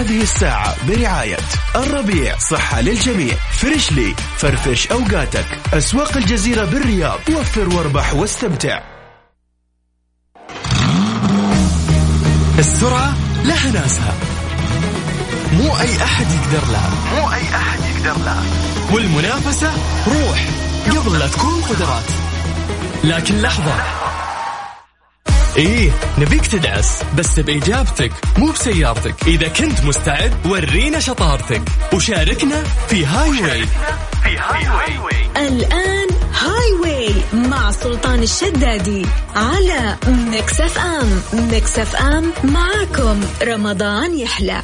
هذه الساعة برعاية الربيع صحة للجميع. فريشلي فرفش أوقاتك. أسواق الجزيرة بالرياض. وفر واربح واستمتع. السرعة لها ناسها. مو أي أحد يقدر لها مو أي أحد يقدر لها والمنافسة روح قبل لا تكون قدرات. لكن لحظة. إيه نبيك تدعس بس بإجابتك مو بسيارتك. إذا كنت مستعد ورينا شطارتك. وشاركنا في هاي واي في هاي واي الآن Highway مع سلطان الشدادي على Mix FM. Mix FM معاكم. رمضان يحلى.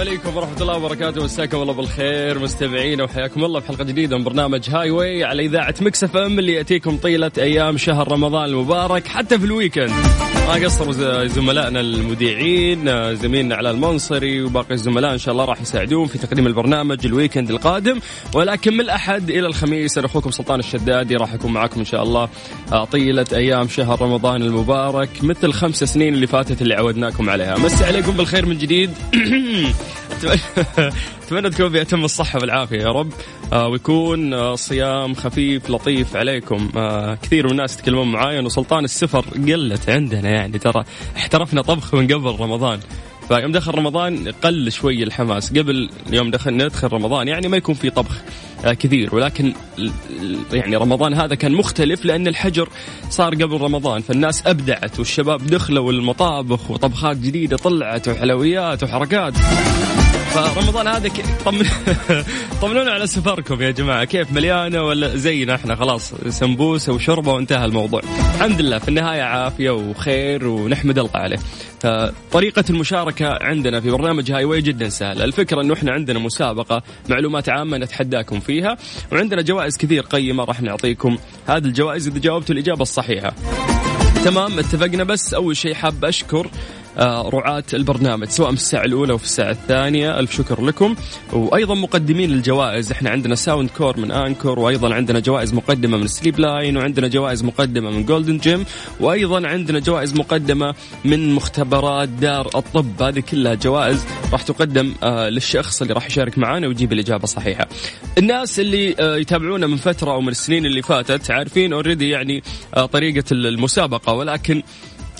عليكم ورحمة الله وبركاته. مساكم الله بالخير مستمعين وحياكم الله في حلقة جديدة من برنامج Highway على إذاعة Mix FM اللي يأتيكم طيلة أيام شهر رمضان المبارك حتى في ال weekend. ما قصروا زملائنا المذيعين زميلنا علي المنصوري وباقي الزملاء إن شاء الله راح يساعدون في تقديم البرنامج ال weekend القادم. ولكن من الأحد إلى الخميس أنا أخوكم سلطان الشدادي راح أكون معاكم إن شاء الله طيلة أيام شهر رمضان المبارك مثل خمس سنين اللي فاتت اللي عودناكم عليها. مسي عليكم بالخير من جديد. اتمنى تكون بأتم الصحة والعافية يا رب. آه ويكون آه صيام خفيف لطيف عليكم. آه كثير من الناس يتكلمون معاي إنه سلطان السفر قلت عندنا يعني ترى احترفنا طبخ من قبل رمضان. فيوم دخل رمضان قل شوي الحماس. قبل يوم دخل ندخل رمضان يعني ما يكون في طبخ كثير. ولكن يعني رمضان هذا كان مختلف لأن الحجر صار قبل رمضان. فالناس أبدعت والشباب دخلوا المطابخ وطبخات جديدة طلعت وحلويات وحركات. فرمضان هذا طمن طمنونا على سفركم يا جماعة. كيف مليانة ولا زينا إحنا خلاص سمبوسة وشوربه وانتهى الموضوع. الحمد لله في النهاية عافية وخير ونحمد الله عليه. طريقة المشاركة عندنا في برنامج هاي واي جدا سهلة. الفكرة أنه إحنا عندنا مسابقة معلومات عامة نتحداكم فيها وعندنا جوائز كثير قيمة راح نعطيكم. هذه الجوائز إذا جاوبتوا الإجابة الصحيحة. تمام اتفقنا بس أول شيء حاب أشكر آه، رعاة البرنامج سواء في الساعة الأولى وفي الساعة الثانية. ألف شكر لكم. وأيضا مقدمين الجوائز إحنا عندنا Soundcore من Anker وأيضا عندنا جوائز مقدمة من Sleep Line وعندنا جوائز مقدمة من Golden Gym وأيضا عندنا جوائز مقدمة من مختبرات دار الطب. هذه كلها جوائز راح تقدم آه، للشخص اللي راح يشارك معنا ويجيب الإجابة الصحيحة الناس اللي آه، يتابعونا من فترة أو من السنين اللي فاتت عارفين already يعني طريقة المسابقة ولكن آه،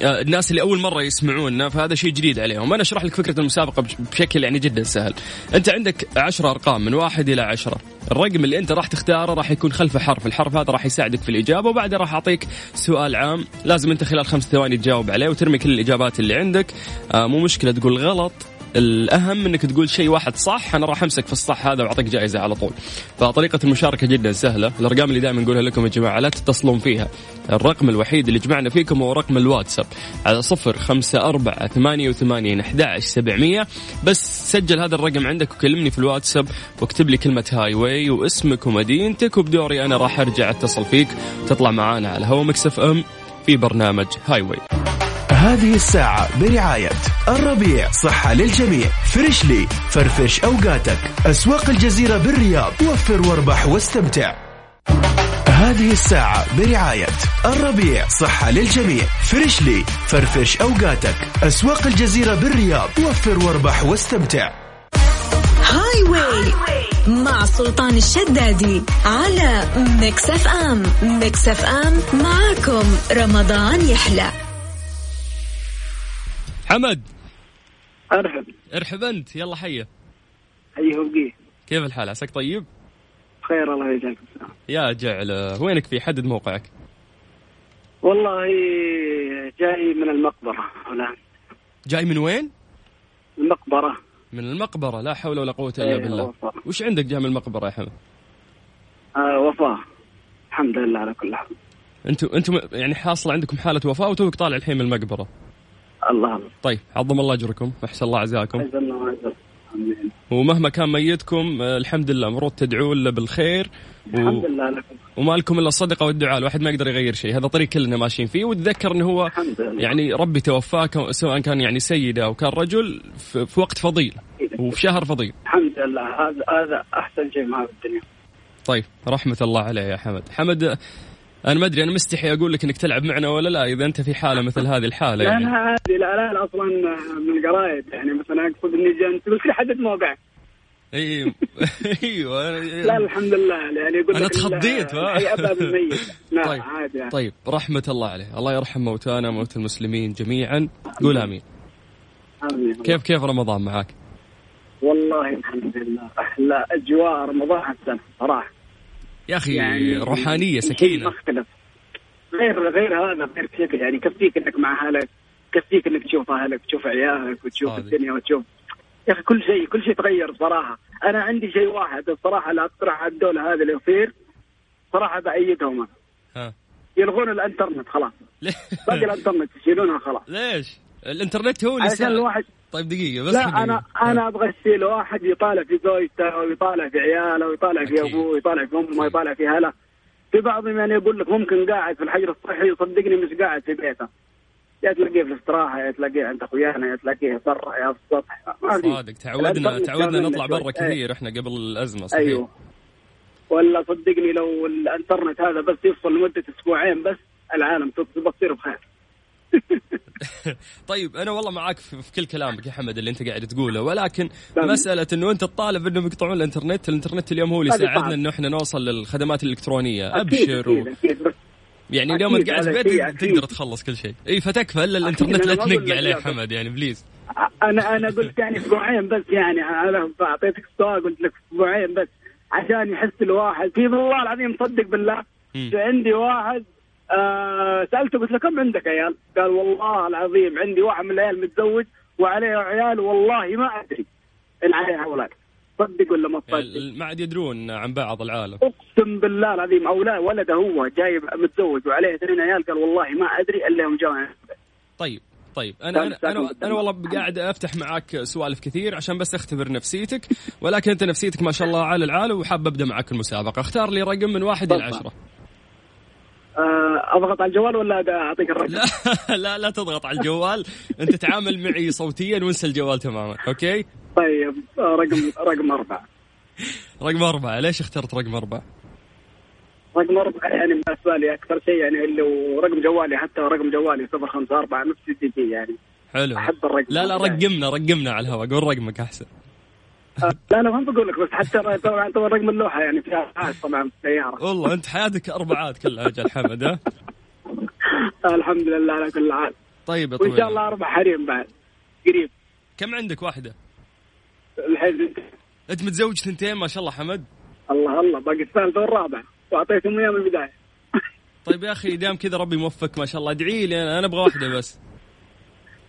الناس اللي أول مرة يسمعونا فهذا شيء جديد عليهم. أنا أشرح لك فكرة المسابقة بشكل يعني جدا سهل. أنت عندك عشرة أرقام من واحد إلى عشرة. الرقم اللي أنت راح تختاره راح يكون خلفه حرف الحرف هذا راح يساعدك في الإجابة وبعدها راح أعطيك سؤال عام. لازم أنت خلال خمس ثواني تجاوب عليه وترمي كل الإجابات اللي عندك. آه مو مشكلة تقول غلط. الأهم إنك تقول شيء واحد صح أنا راح أمسك في الصح هذا وأعطيك جائزة على طول. فطريقة المشاركة جدا سهلة. الأرقام اللي دائما نقولها لكم يا جماعة لا تتصلون فيها. الرقم الوحيد اللي جمعنا فيكم هو رقم الواتساب. على صفر خمسة أربعة ثمانية وثمانين أحد سبعمية. بس سجل هذا الرقم عندك وكلمني في الواتساب واكتب لي كلمة Highway واسمك ومدينتك وبدوري أنا راح أرجع أتصل فيك. تطلع معانا على هوا Mix FM في برنامج Highway. هذه الساعة برعاية الربيع صحة للجميع. Freshly فرفش أوقاتك. أسواق الجزيرة بالرياض. وفر واربح واستمتع. هذه الساعة برعاية الربيع صحة للجميع. Freshly فرفش أوقاتك. أسواق الجزيرة بالرياض. وفر واربح واستمتع. Highway مع سلطان الشدادي على Mix FM. Mix FM معاكم. رمضان يحلى. حمد. أرحب. ارحب أنت. يلا حيه حيه وبقيه كيف الحال؟ عساك طيب؟ بخير الله يجزاك يا جعل. وينك في حدد موقعك؟ والله جاي من المقبرة الآن. جاي من وين؟ المقبرة. من المقبرة. لا حول ولا قوة إلا بالله. وفا. وش عندك جاي من المقبرة يا حمد؟ آه وفاة الحمد لله على كل حال. أنتم أنتم يعني حاصل عندكم حالة وفاة وتوك طالع الحين من المقبرة. الله. الله طيب عظم الله أجركم أحسن الله عزاكم. ومهما كان ميتكم آه، الحمد لله المفروض تدعوا له بالخير. و... الحمد لله لكم. وما لكم إلا الصدقة والدعاء الواحد ما يقدر يغير شيء. هذا طريق كلنا ماشيين فيه. وتذكر انه هو يعني ربي توفاك سواء كان يعني سيدة أو كان رجل في, في وقت فضيل. وفي شهر فضيل. الحمد لله. هذا هذا أحسن شيء ما في الدنيا. طيب رحمة الله عليه يا حمد. حمد أنا ما أدري أنا مستحي أقول لك إنك تلعب معنا ولا لا إذا أنت في حالة مثل هذه الحالة يعني. لا عادي لا لا لا أصلا من القرايب يعني مثلا أقصد إني جنت بس يحدد موقع. إي أيوه لا الحمد لله يعني يقول أنا لك تخضيت، طيب عادي يعني. طيب رحمة الله عليه. الله يرحم موتانا موتى المسلمين جميعا. قول آمين. آمين. كيف كيف رمضان معاك؟ والله الحمد لله أحلى أجواء رمضان السنة صراحة. يا أخي يعني روحانية سكينة. مختلف. غير غير هذا غير بشكل يعني. كفيك إنك مع أهلك كفيك إنك تشوف أهلك تشوف عيالك وتشوف صادق. الدنيا وتشوف يا أخي كل شيء كل شيء تغير صراحة. أنا عندي شيء واحد الصراحة اللي اقترح على الدولة هذه اللي يصير. صراحة بأيدهم. ها. يلغون الإنترنت خلاص؟ باقي الإنترنت يشيلونها خلاص. ليش؟ الإنترنت هو اللي عشان الواحد طيب دقيقة بس لا دقيقة. أنا أنا أبغى اشيل واحد يطالع في زوجته ويطالع في عياله ويطالع في أكيد. أبوه ويطالع في أمه أكيد. ويطالع في أهله في بعضهم يعني يقول لك ممكن قاعد في الحجر الصحي وصدقني مش قاعد في بيته يا تلاقيه في الاستراحة يا تلاقيه عند أخويانا يا تلاقيه برا يا في السطح صادق تعودنا تعودنا نطلع. برا. كثير إحنا قبل الأزمة صحيح أيوه ولا صدقني لو الإنترنت هذا بس يفصل لمدة أسبوعين بس العالم بتصير بخير طيب أنا والله معاك في كل كلامك يا حمد اللي أنت قاعد تقوله ولكن. مسألة إنه أنت تطالب إنهم يقطعون الإنترنت الإنترنت اليوم هو اللي يساعدنا. إنه إحنا نوصل للخدمات الإلكترونية أبشر و... أكيد, أكيد بس يعني اليوم أنت أكيد، قاعد في بيتك أكيد. تقدر تخلص كل شيء إي فتكفى إلا الإنترنت لا تنق عليه حمد يعني بليز أنا أنا قلت يعني أسبوعين بس يعني أنا اعطيتك السؤال قلت لك أسبوعين بس عشان يحس الواحد في والله العظيم صدق بالله. عندي واحد آه سألته قلت له كم عندك عيال؟ قال والله العظيم عندي واحد من العيال متزوج وعليه عيال والله ما أدري إن عليه أولاد صدق ولا ما تصدق؟ ما عاد يدرون عن بعض العالم أقسم بالله العظيم أولاد ولده هو جاي متزوج وعليه اثنين عيال قال والله ما أدري إلا يوم جاء طيب طيب أنا أنا أنا. أنا والله قاعد أفتح معاك سوالف كثير عشان بس أختبر نفسيتك ولكن أنت نفسيتك ما شاء الله على العال وحاب أبدأ معك المسابقة اختار لي رقم من واحد إلى. عشرة أضغط على الجوال ولا أعطيك الرقم؟ لا لا لا تضغط على الجوال. أنت تعامل معي صوتيا وانسى الجوال تماما okay؟ طيب آه، رقم رقم أربعة. رقم أربعة. ليش اخترت رقم أربعة؟ رقم أربعة يعني بالنسبة لي أكثر شيء يعني اللي رقم جوالي حتى رقم جوالي صفر خمسة أربعة نفس الدي بي يعني. حلو. أحب الرقم. لا لا هذا. رقمنا رقمنا على الهواء. قول رقمك أحسن. آه، لا لا ما بقول لك بس حتى طبعا طبعا رقم اللوحة يعني فيها آه، طبعا في السيارة والله أنت حياتك أربعات كلها أجل حمد ها؟ الحمد لله على كل حال. طيب يا طويل. شاء الله أربع حريم بعد قريب. كم عندك؟ واحدة. الحين أنت متزوج ثنتين ما شاء الله حمد. الله الله باقي الثالثة والرابعة وأعطيتهم إياه من البداية. طيب يا أخي دام كذا ربي موفقك ما شاء الله. ادعي لي أنا أبغى واحدة بس.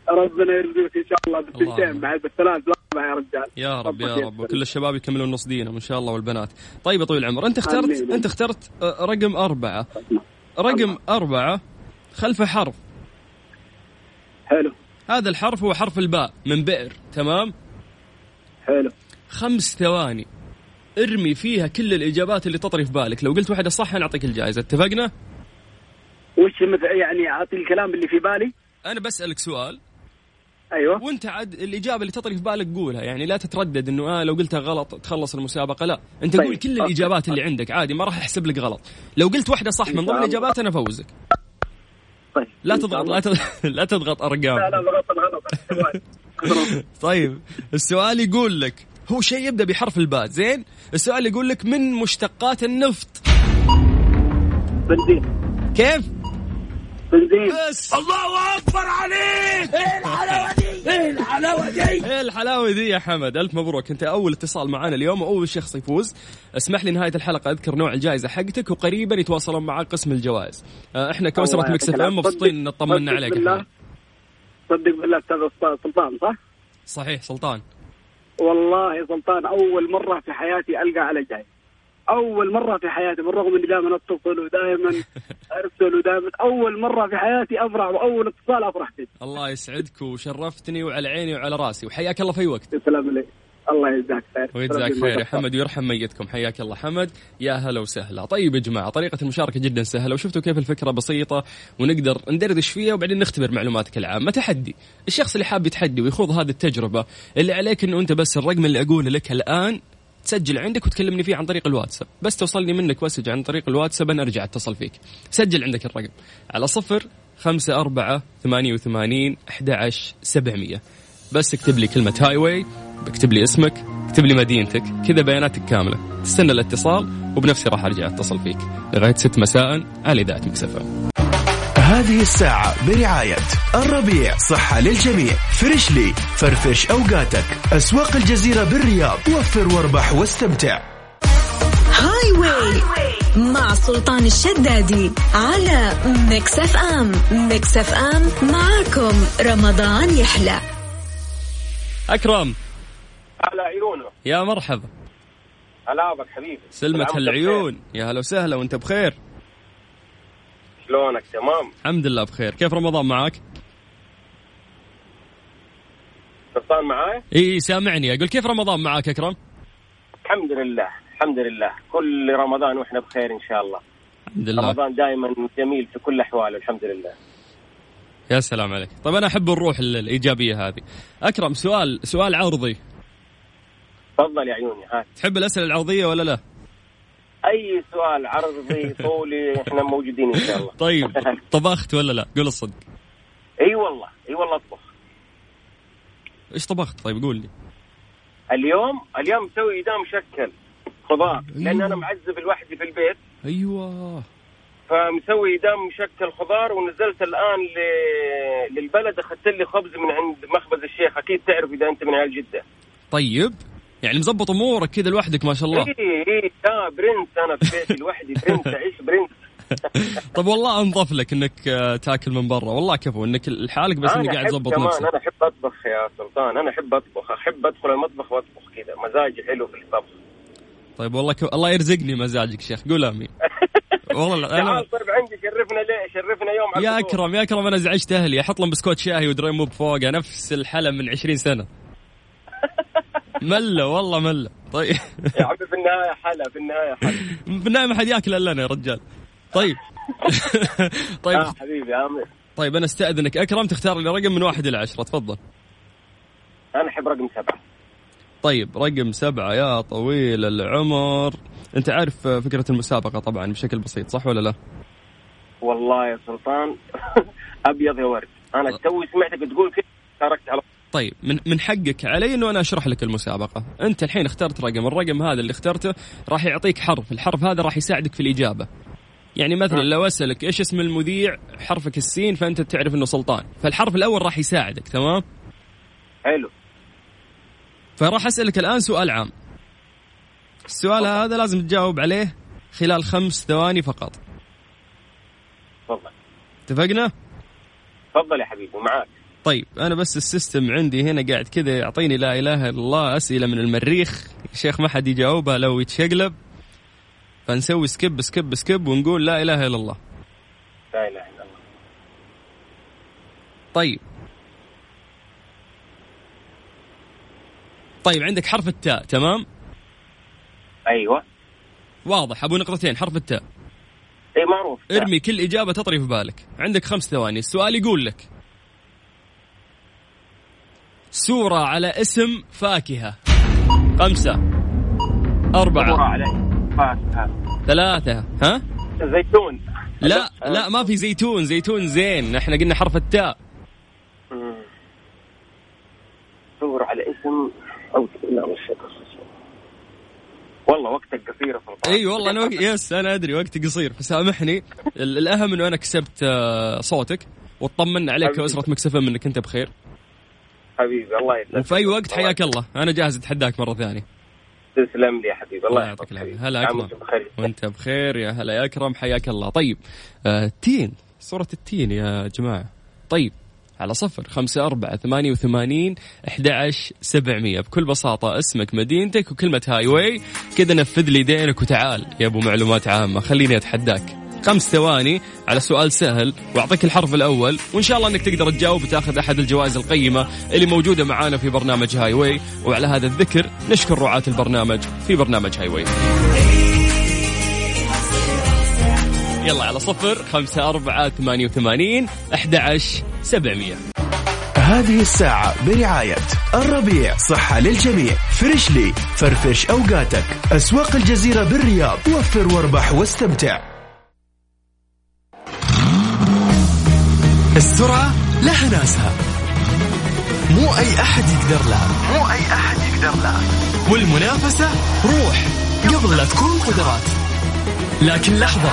ربنا يرزقك إن شاء الله بالثنتين. بعد بالثلاث يا رجال. يا رب يا رب. وكل الشباب يكملون نص دينهم إن شاء الله والبنات. طيب يا طويل العمر أنت اخترت. أنت اخترت آه، رقم أربعة. رقم أربعة خلفه حرف. حلو. هذا الحرف هو حرف الباء من بئر تمام؟ حلو. خمس ثواني. ارمي فيها كل الإجابات اللي تطري في بالك. لو قلت واحدة صح نعطيك الجائزة. اتفقنا؟ وش يعني أعطي الكلام اللي في بالي؟ أنا بسألك سؤال. أيوه وانت عاد الإجابة اللي تطري في بالك قولها يعني لا تتردد انه آه لو قلتها غلط تخلص المسابقة لا انت طيب. قول كل أوكي. الإجابات اللي عندك عادي ما راح احسب لك غلط لو قلت واحدة صح من ضمن. الإجابات أنا أفوزك طيب لا تضغط. لا تضغط, لا تضغط ارقام لا لا ضغط الغلط طيب السؤال يقول لك هو شيء يبدا بحرف الباء زين السؤال يقول لك من مشتقات النفط بنزين كيف بنزين بس الله اكبر عليك إيه الحلاوه إيه الحلاوة دي؟ إيه الحلاوة دي يا حمد؟ ألف مبروك. أنت أول اتصال معنا اليوم وأول شخص يفوز. اسمح لي نهاية الحلقة أذكر نوع الجائزة حقتك وقريبا يتواصلون معك قسم الجوائز. آه، إحنا كأسرة Mix FM. مبسوطين إن طمنا عليك يا صدق بالله أستاذ سلطان صح؟ صحيح سلطان. والله يا سلطان أول مرة في حياتي ألقى على جاي. أول مرة في حياتي بالرغم إني دائما أتصل ودائما أرسل ودائما أول مرة في حياتي افرح وأول اتصال أفرح فيه. الله يسعدك وشرفتني وعلى عيني وعلى راسي وحياك الله في وقت. تسلم لي الله يجزاك خير. ويجزاك خير يا. حمد ويرحم ميتكم. حياك الله حمد. يا هلا وسهلا. طيب يا جماعة طريقة المشاركة جدا سهلة. وشفتوا كيف الفكرة بسيطة ونقدر ندردش فيها وبعدين نختبر معلوماتك العامة. تحدي. الشخص اللي حاب يتحدي ويخوض هذه التجربة اللي عليك إنه أنت بس الرقم اللي أقوله لك الآن تسجل عندك وتكلمني فيه عن طريق الواتساب. بس توصلني منك مسج عن طريق الواتساب أنا أرجع أتصل فيك. سجل عندك الرقم. على صفر خمسة أربعة ثمانية وثمانين أحد سبعمية. بس اكتب لي كلمة Highway اكتب لي اسمك اكتب لي مدينتك كذا بياناتك كاملة. تستنى الاتصال وبنفسي راح أرجع أتصل فيك. لغاية ست مساء على إذاعة Mix FM هذه الساعة برعاية الربيع صحة للجميع. Freshly فرفش أوقاتك. أسواق الجزيرة بالرياض. وفر واربح واستمتع. Highway مع سلطان الشدادي على Mix FM. Mix FM معاكم. رمضان يحلى. أكرم. على عيونه يا مرحبا. هلا بك حبيبي. سلمة كل عام وأنت العيون يا هلا وسهلا وأنت بخير. شلونك؟ تمام. الحمد لله بخير. كيف رمضان معك سلطان معاي؟ إي سامعني. أقول كيف رمضان معك أكرم؟ الحمد لله الحمد لله. كل رمضان وإحنا بخير إن شاء الله. الحمد لله. رمضان دائما جميل في كل أحواله الحمد لله. يا سلام عليك. طيب أنا أحب الروح ال- الإيجابية هذه. أكرم سؤال سؤال عرضي. تفضل يا عيوني هات. تحب الأسئلة العرضية ولا لا؟ أي سؤال عرضي طولي إحنا موجودين إن شاء الله. طيب طبخت ولا لا؟ قول الصدق. أي والله أي والله أطبخ. إيش طبخت؟ طيب قول لي. اليوم اليوم مسوي دام مشكل خضار لأن أنا معزب لوحدي في البيت. أيوه. فمسوي إدام مشكل خضار ونزلت الآن ل... للبلد أخذت لي خبز من عند مخبز الشيخ. أكيد تعرف إذا أنت من عيال جدة. طيب. يعني مزبط أمورك كذا لوحدك ما شاء الله. اي اي لا برنس أنا في بيتي لوحدي برنس أعيش برنس. طب والله انضف لك إنك آه، تاكل من برا. والله كفو إنك لحالك بس إنك قاعد تظبط نفسك. أنا أحب أطبخ يا سلطان أنا أحب أطبخ أحب أدخل المطبخ وأطبخ كذا. مزاجي حلو في الطبخ. طيب والله كو... الله يرزقني مزاجك شيخ قول آمين. والله أنا تعال طيب عندي شرفنا ليه شرفنا يوم يا. أكرم يا أكرم أنا زعجت أهلي. أحط لهم بسكوت شاهي ودريم موب فوقه نفس الحلا من 20 سنة. ملة والله ملة. طيب. يا عمي في النهاية حلا في النهاية حلا. في النهايه ما حد ياكل إلا أنا يا رجال. طيب. طيب. آه حبيبي امين طيب أنا أستأذنك. أكرم تختار لي رقم من واحد إلى عشرة. تفضل. أنا أحب رقم سبعة. طيب رقم سبعة يا طويل العمر. أنت عارف فكرة المسابقة طبعا بشكل بسيط صح ولا لا؟ والله يا سلطان أبيض يا ورد. أنا توي سمعتك تقول كذا تركت على طيب من من حقك علي إنه أنا أشرح لك المسابقة. أنت الحين اخترت رقم الرقم هذا اللي اخترته راح يعطيك حرف الحرف هذا راح يساعدك في الإجابة. يعني مثلا لو أسألك إيش اسم المذيع حرفك السين فأنت تعرف إنه سلطان. فالحرف الأول راح يساعدك تمام؟ حلو. فراح أسألك الآن سؤال عام. السؤال هذا لازم تجاوب عليه خلال خمس ثواني فقط. تفضل. اتفقنا؟ تفضل يا حبيبي معاك طيب أنا بس ال system عندي هنا قاعد كذا يعطيني لا إله إلا الله أسئلة من المريخ. شيخ ما حد يجاوبها لو يتشقلب. فنسوي skip skip skip ونقول لا إله إلا الله. لا إله إلا الله. طيب. طيب عندك حرف التاء تمام؟ أيوه. واضح. أبو نقطتين حرف التاء. اي معروف. ارمي كل إجابة تطري في بالك. عندك خمس ثواني. السؤال يقول لك. سورة على اسم فاكهة. خمسة. أربعة. علي فاكهة. ثلاثة. ها؟ زيتون. لا لا ما في زيتون. زيتون زين. إحنا قلنا حرف التاء. دور على اسم أو لا والله وقتك قصير سلطان إي والله أنا وق... يس أنا أدري وقتي قصير. فسامحني. ال- الأهم إنه أنا كسبت آه، صوتك واطمنا عليك. واسره مكسفة منك. أنت بخير. حبيبي الله يسلمك. وفي أي وقت حياك الله. أنا جاهز أتحداك مرة ثانية. تسلم لي يا حبيبي الله يعطيك العافية. هلا أكرم. وأنت بخير يا هلا يا أكرم. حياك الله. طيب آه التين صورة التين يا جماعة. طيب على صفر خمسة أربعة ثمانية وثمانين أحد سبعمية. بكل بساطة اسمك مدينتك وكلمة Highway كذا نفض لي يدينك وتعال. يا أبو معلومات عامة خليني أتحداك. خمس ثواني على سؤال سهل وأعطيك الحرف الأول وإن شاء الله إنك تقدر تجاوب وتأخذ أحد الجوائز القيمة اللي موجودة معانا في برنامج Highway وعلى هذا الذكر نشكر رعاة البرنامج في برنامج Highway يلا على صفر خمسة أربعة ثمانية وثمانين أحد سبعمية. هذه الساعة برعاية الربيع صحة للجميع Freshly فرفش أوقاتك أسواق الجزيرة بالرياض وفر واربح واستمتع. السرعة لها ناسها. مو أي أحد يقدر لها مو أي أحد يقدر لها والمنافسة روح قبل لا تكون قدرات. لكن لحظة.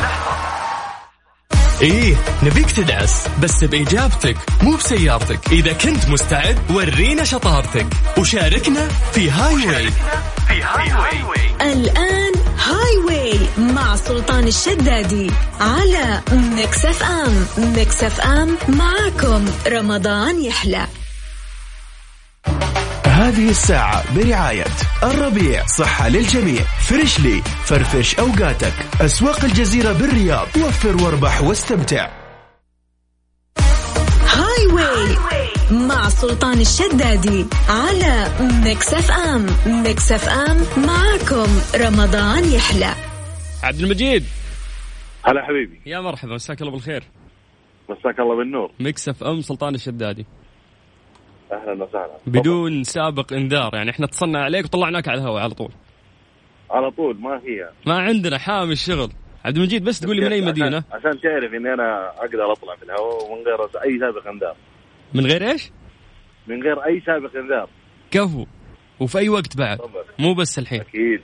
إيه نبيك تدعس بس بإجابتك مو بسيارتك. إذا كنت مستعد ورينا شطارتك. وشاركنا في Highway. في Highway الآن Highway مع سلطان الشدادي على Mix FM Mix FM معاكم. رمضان يحلى. هذه الساعة برعاية الربيع صحة للجميع. Freshly فرفش أوقاتك. أسواق الجزيرة بالرياض. وفر واربح واستمتع. Highway مع سلطان الشدادي على Mix FM. Mix FM معاكم. رمضان يحلى. عبد المجيد. هلا حبيبي. يا مرحبا مساك الله بالخير. مساك الله بالنور. Mix FM سلطان الشدادي. أهلا وسهلا. بدون سابق انذار يعني إحنا اتصلنا عليك وطلعناك على الهواء على طول. على طول ما هي. ما عندنا حامي الشغل. عبد المجيد بس تقول لي من أي مدينة؟ عشان, عشان تعرف إني أنا أقدر أطلع في الهواء ومن غير أي سابق انذار. من غير إيش؟ من غير أي سابق إنذار. كفو. وفي أي وقت بعد؟ طبعا مو بس الحين. أكيد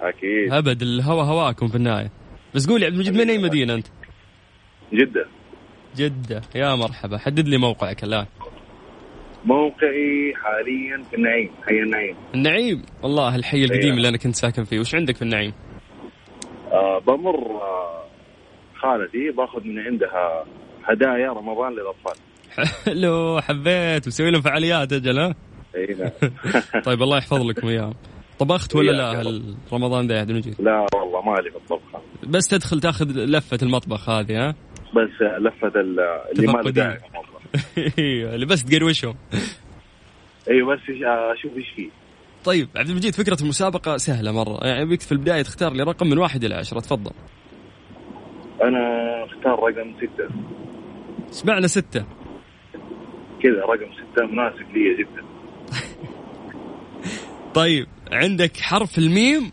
أكيد. أبد الهوا هواكم في النهاية. بس قول لي عبد المجيد من أي مدينة أنت؟ جدا جدة. يا مرحبا. حدد لي موقعك الآن. موقعي حاليا في النعيم حي النعيم. النعيم؟ والله الحي القديم. اللي أنا كنت ساكن فيه. وش عندك في النعيم؟ آه بمر آه خالتي باخذ من عندها هدايا رمضان للأطفال. حلو حبيت وسوي لهم فعاليات أجل ها؟ إي نعم. طيب الله يحفظ لكم اياهم طبخت ولا لا. هال- رمضان عبد المجيد لا والله مالي في الطبخه بس تدخل تاخذ لفة المطبخ هذه ها؟ بس لفة ال- اللي ما له. إيوه اللي بس تقروشهم. أيوه بس أشوف إيش فيه. طيب عبد المجيد فكرة المسابقة سهلة مرة. يعني بيك في البداية تختار لي رقم من واحد إلى عشرة تفضل. أنا أختار رقم ستة. سمعنا ستة؟ كذا رقم ستة مناسب لي جدا. طيب عندك حرف الميم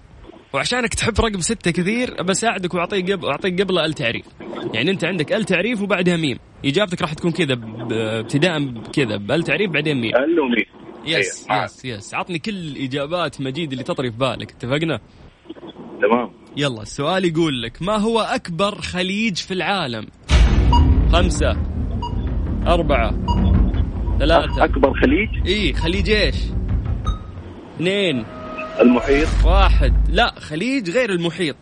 وعشانك تحب رقم ستة كثير بساعدك وأعطيك قبل أعطيك قبله أل تعريف. يعني أنت عندك أل تعريف وبعدها ميم. إجابتك راح تكون كذا ابتداء كذا بأل تعريف بعدين ميم. قال له مين yes أيوة. yes yes. عطني كل اجابات مجيد اللي تطري في بالك. اتفقنا؟ تمام. يلا السؤال يقول لك ما هو أكبر خليج في العالم؟ خمسة أربعة ثلاثة أكبر خليج؟ إي خليج إيش؟ اثنين. المحيط. واحد. لا خليج غير المحيط.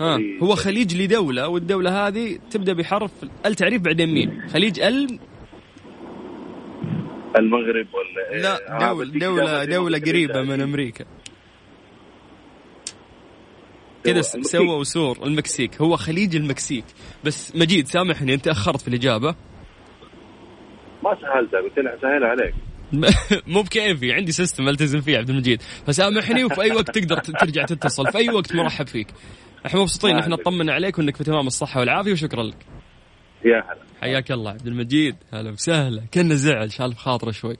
ها. هو خليج لدولة والدولة هذه تبدأ بحرف التعريف بعدين مين خليج ال المغرب ولا إيه؟ لا دول دولة دولة قريبة من. أمريكا. كذا. سوى وسور المكسيك. هو خليج المكسيك. بس مجيد سامحني أنت أخرت في الإجابة. ما سهلتها قلت لها سهلها عليك. مو بكيفي عندي system التزم فيه عبد المجيد. فسامحني وفي أي وقت تقدر ترجع تتصل في أي وقت مرحب فيك. إحنا مبسوطين إحنا. نطمن عليك وإنك في تمام الصحة والعافية وشكرا لك. يا هلا. حياك الله عبد المجيد. هلا وسهلا. كنا زعل شال في خاطره شوي.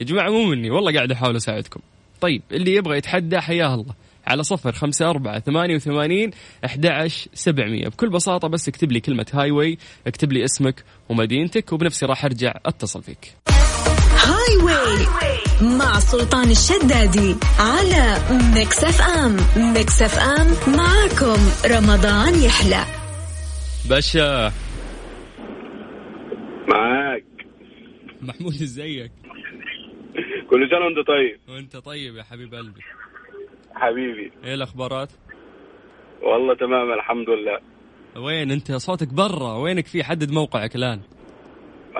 يا جماعة مو مني والله قاعد أحاول أساعدكم. طيب اللي يبغى يتحدى حياه الله. على صفر خمسة أربعة ثمانية وثمانين أحد سبعمية. بكل بساطة بس اكتب لي كلمة Highway اكتب لي اسمك ومدينتك وبنفسي راح أرجع أتصل فيك. Highway مع سلطان الشدادي على Mix FM. Mix FM معاكم رمضان يحلى. باشا. معاك. محمود إزيك؟ كل سنة وأنت طيب. وأنت طيب يا حبيب قلبي. حبيبي. إيه الأخبارات؟ والله تمام الحمد لله. وين أنت؟ صوتك برا. وينك في حدد موقعك الآن؟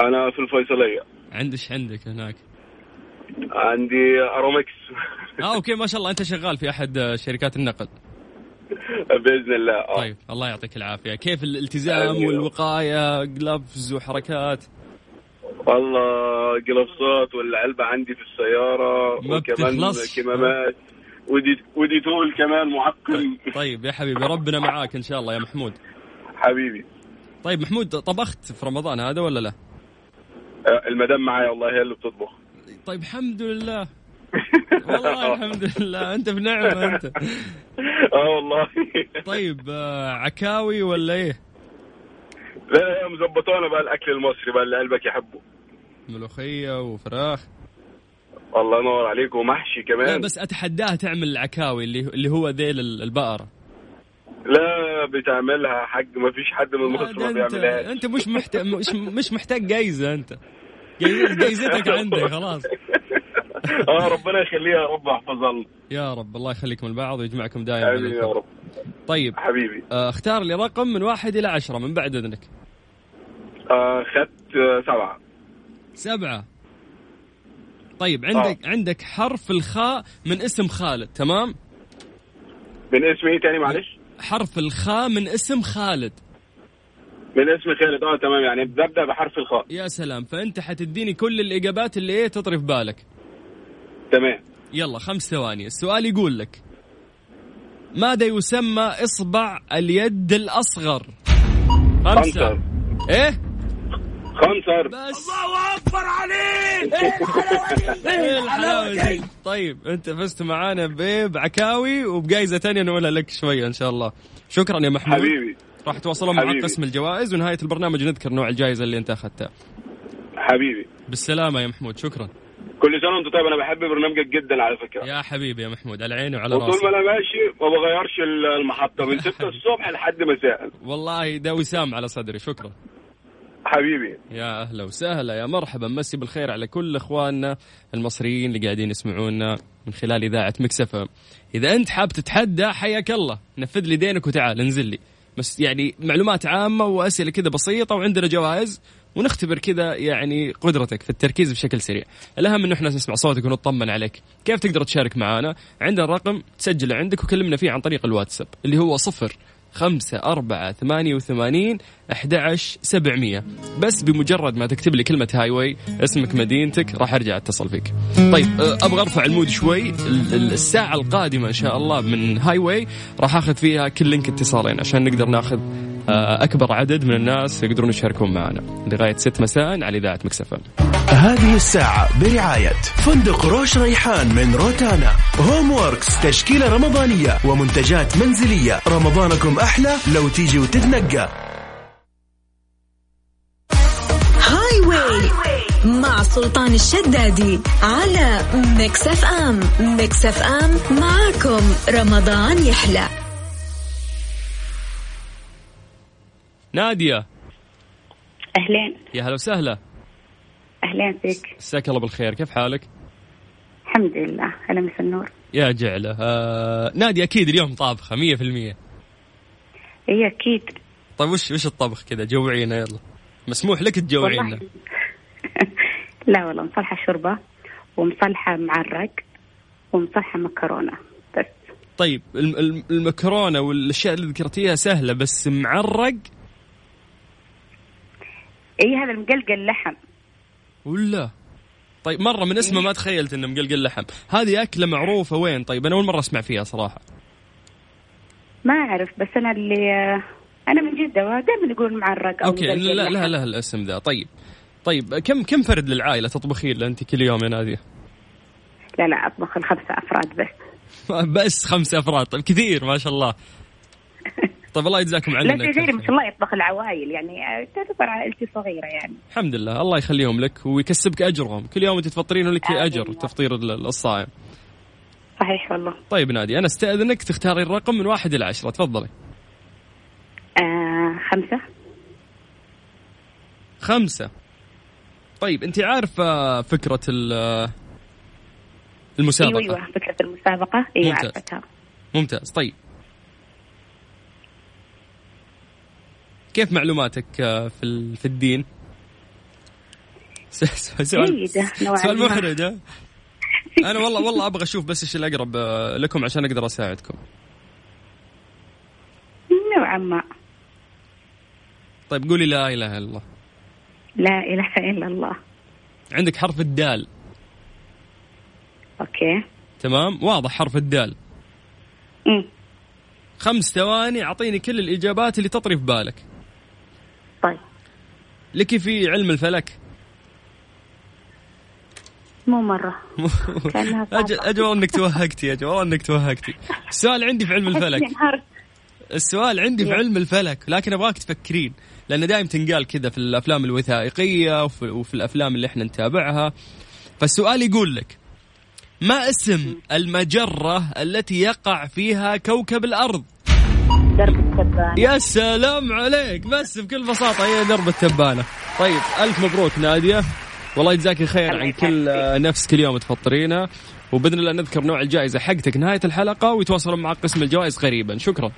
أنا في الفيصلية. عندش عندك هناك. عندي أرامكس. آه okay ما شاء الله. أنت شغال في أحد شركات النقل. بإذن الله آه. طيب الله يعطيك العافية. كيف الالتزام أيوه. والوقاية؟ gloves وحركات؟ والله قلفزات والعلبة عندي في السيارة ما وكمان. كمامات. ودي ودي تول كمان معقم. طيب يا حبيبي ربنا معاك إن شاء الله يا محمود. حبيبي. طيب محمود طبخت في رمضان هذا ولا لا؟ آه، المدام معايا والله هي اللي بتطبخ. طيب الحمد لله. والله الحمد لله. أنت في نعمه أنت. آه والله. طيب آه، عكاوي ولا إيه؟ لا لا مظبطونا بقى الأكل المصري بقى اللي قلبك يحبه. ملوخية وفراخ. الله ينور عليك ومحشي لا كمان بس أتحداها تعمل العكاوي اللي اللي هو ذيل ال- البقرة. لا بتعملها حاج ما فيش حد من مصر ما انت بيعملهاش. أنت مش محتاج مش, مش محتاج جايزة أنت. جايزتك عندك خلاص. آه ربنا يخليها يا رب يحفظها لنا يا رب الله يخليكم البعض ويجمعكم دائما آمين يا رب. طيب حبيبي. آه، اختار لي رقم من واحد إلى عشرة من بعد إذنك. خدت آه، سبعة. سبعة. طيب عندك آه. عندك حرف الخاء من اسم خالد تمام؟ من اسم إيه تاني؟ معلش. حرف الخاء من اسم خالد. من اسم خالد آه تمام يعني ببدا بحرف الخاء. يا سلام فأنت حتديني كل الإجابات اللي إيه تطري في بالك. تمام. يلا خمس ثواني. السؤال يقول لك ماذا يسمى إصبع اليد الأصغر؟ خمسة خنصر إيه؟ خنصر. بس. الله أكبر عليك. إيه الحلاوه دي طيب أنت فزت معانا بعكاوي وبجائزه ثانية نقولها لك شوية إن شاء الله. شكرا يا محمود. حبيبي. راح يتواصلون مع. قسم الجوائز ونهاية البرنامج نذكر نوع الجائزة اللي أنت أخذتها. حبيبي. بالسلامة يا محمود. شكرا. كل سنة وأنت طيب. أنا بحب برنامجك جدا على فكرة. يا حبيبي يا محمود على عيني وعلى راسي. ما أنا ماشي ما بغيرش المحطة. من 6 الصبح لحد مساء. والله ده وسام على صدري. شكرا. حبيبي. يا أهلا وسهلا. يا مرحبا. مسي بالخير على كل إخواننا المصريين اللي قاعدين يسمعونا من خلال إذاعة مكسفه إذا أنت حاب تتحدى حياك الله. نفذ لي دينك وتعال انزل لي. بس يعني معلومات عامة وأسئلة كذا بسيطة وعندنا جوائز ونختبر كذا يعني قدرتك في التركيز بشكل سريع. الأهم أنه إحنا نسمع صوتك ونطمن عليك. كيف تقدر تشارك معنا عندنا الرقم تسجله عندك وكلمنا فيه عن طريق الواتساب اللي هو صفر خمسة أربعة ثمانية وثمانين أحد سبعمية. بس بمجرد ما تكتب لي كلمة Highway اسمك مدينتك راح أرجع أتصل فيك. طيب أه، أبغى أرفع ال mood شوي. ال- ال- الساعة القادمة إن شاء الله من Highway راح أخذ فيها كل link اتصالين عشان نقدر ناخذ أه، أكبر عدد من الناس يقدرون يشاركون معنا. لغاية 6 مساء على إذاعة Mix FM هذه الساعة برعاية فندق روش ريحان من روتانا. Home Works تشكيلة رمضانية ومنتجات منزلية. رمضانكم أحلى لو تيجي وتتنقى. Highway مع سلطان الشدادي على Mix FM. Mix FM معاكم. رمضان يحلى. نادية. أهلين. يا هلا وسهلا. أهلين فيك. مساك الله بالخير. كيف حالك؟ الحمد لله. هلا مسا النور. يا جعلة. آه نادي أكيد اليوم في المية. هي أكيد. طيب وش وش الطبخ كذا؟ جوعينا يلا. مسموح لك تجوعينا. لا والله مصلحة شوربة ومصلحة معرق ومصلحة مكرونة. بس. طيب الم- الم- المكرونة والأشياء اللي ذكرتيها سهلة بس معرق اي هذا المقلقل لحم ولا؟ طيب مرة من اسمه ما تخيلت إنه مقلقل لحم. هذه أكلة معروفة وين؟ طيب أنا أول مرة أسمع فيها صراحة. ما أعرف بس أنا اللي أنا من جدة دائما يقول معرق okay مقلقل لا. لا لا الاسم ذا. طيب طيب كم كم فرد للعائلة تطبخين له أنت كل يوم يا نادية؟ لا لا أطبخ الخمسة أفراد بس. بس خمسة أفراد طيب كثير ما شاء الله. طيب الله يجزاكم عننا لا غيري ما شاء الله يطبخ العوائل يعني تعتبر عائلتي صغيرة يعني. الحمد لله الله يخليهم لك ويكسبك أجرهم. كل يوم انت تفطرين لك. أجر تفطير ال- الصائم. صحيح والله. طيب نادي أنا أستأذنك تختاري الرقم من واحد إلى عشرة تفضلي. آه خمسة. خمسة. طيب انت عارفة فكرة ال- المسابقة؟ أيوة أيوة فكرة المسابقة. أيوة ممتاز. عرفتها ممتاز. طيب كيف معلوماتك آه، في في الدين؟ سؤال سؤال. محرج؟ أنا والله والله أبغى أشوف بس إيش الأقرب آه، لكم عشان أقدر أساعدكم. نوعا ما. طيب قولي لا إله إلا الله. لا إله إلا الله. عندك حرف الدال. أوكي. تمام؟ واضح حرف الدال. أمم خمس ثواني أعطيني كل الإجابات اللي تطري في بالك. طيب. لك في علم الفلك؟ مو مرة. أجل, أجل أنك توهقتي والله أنك توهقتي. السؤال عندي في علم الفلك. السؤال عندي في علم الفلك لكن أبغاك تفكرين لأن دائما تنقال كذا في الأفلام الوثائقية وفي, وفي الأفلام اللي إحنا نتابعها. فالسؤال يقول لك ما اسم المجرة التي يقع فيها كوكب الأرض؟ درب التبانة. يا سلام عليك. بس بكل بساطة هي درب التبانة. طيب ألف مبروك نادية. والله يجزاك خير عن كل نفس كل يوم تفطرينها وبإذن الله نذكر نوع الجائزة حقتك نهاية الحلقة ويتواصلون مع قسم الجوائز قريبا. شكرا.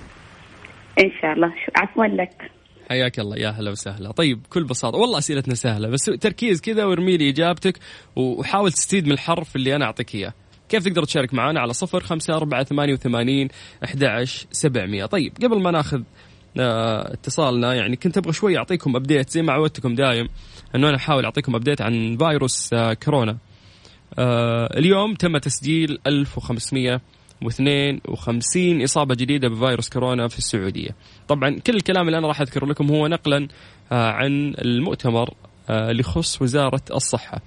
إن شاء الله. عفوا لك. حياك الله. يا هلا وسهلا. طيب بكل بساطة والله أسئلتنا سهلة بس تركيز كذا وارمي لي إجابتك وحاول تستفيد من الحرف اللي أنا أعطيك إياه. كيف تقدر تشارك معنا على صفر خمسة أربعة ثمانية وثمانين أحد سبعمية؟ طيب قبل ما ناخذ آه، اتصالنا يعني كنت أبغى شوي أعطيكم أبديت زي ما عودتكم دايم أنه أنا أحاول أعطيكم أبديت عن فيروس آه، كورونا. آه، اليوم تم تسجيل 1552 إصابة جديدة بفيروس كورونا في السعودية. طبعا كل الكلام اللي أنا راح أذكر لكم هو نقلا عن المؤتمر اللي يخص وزارة الصحة.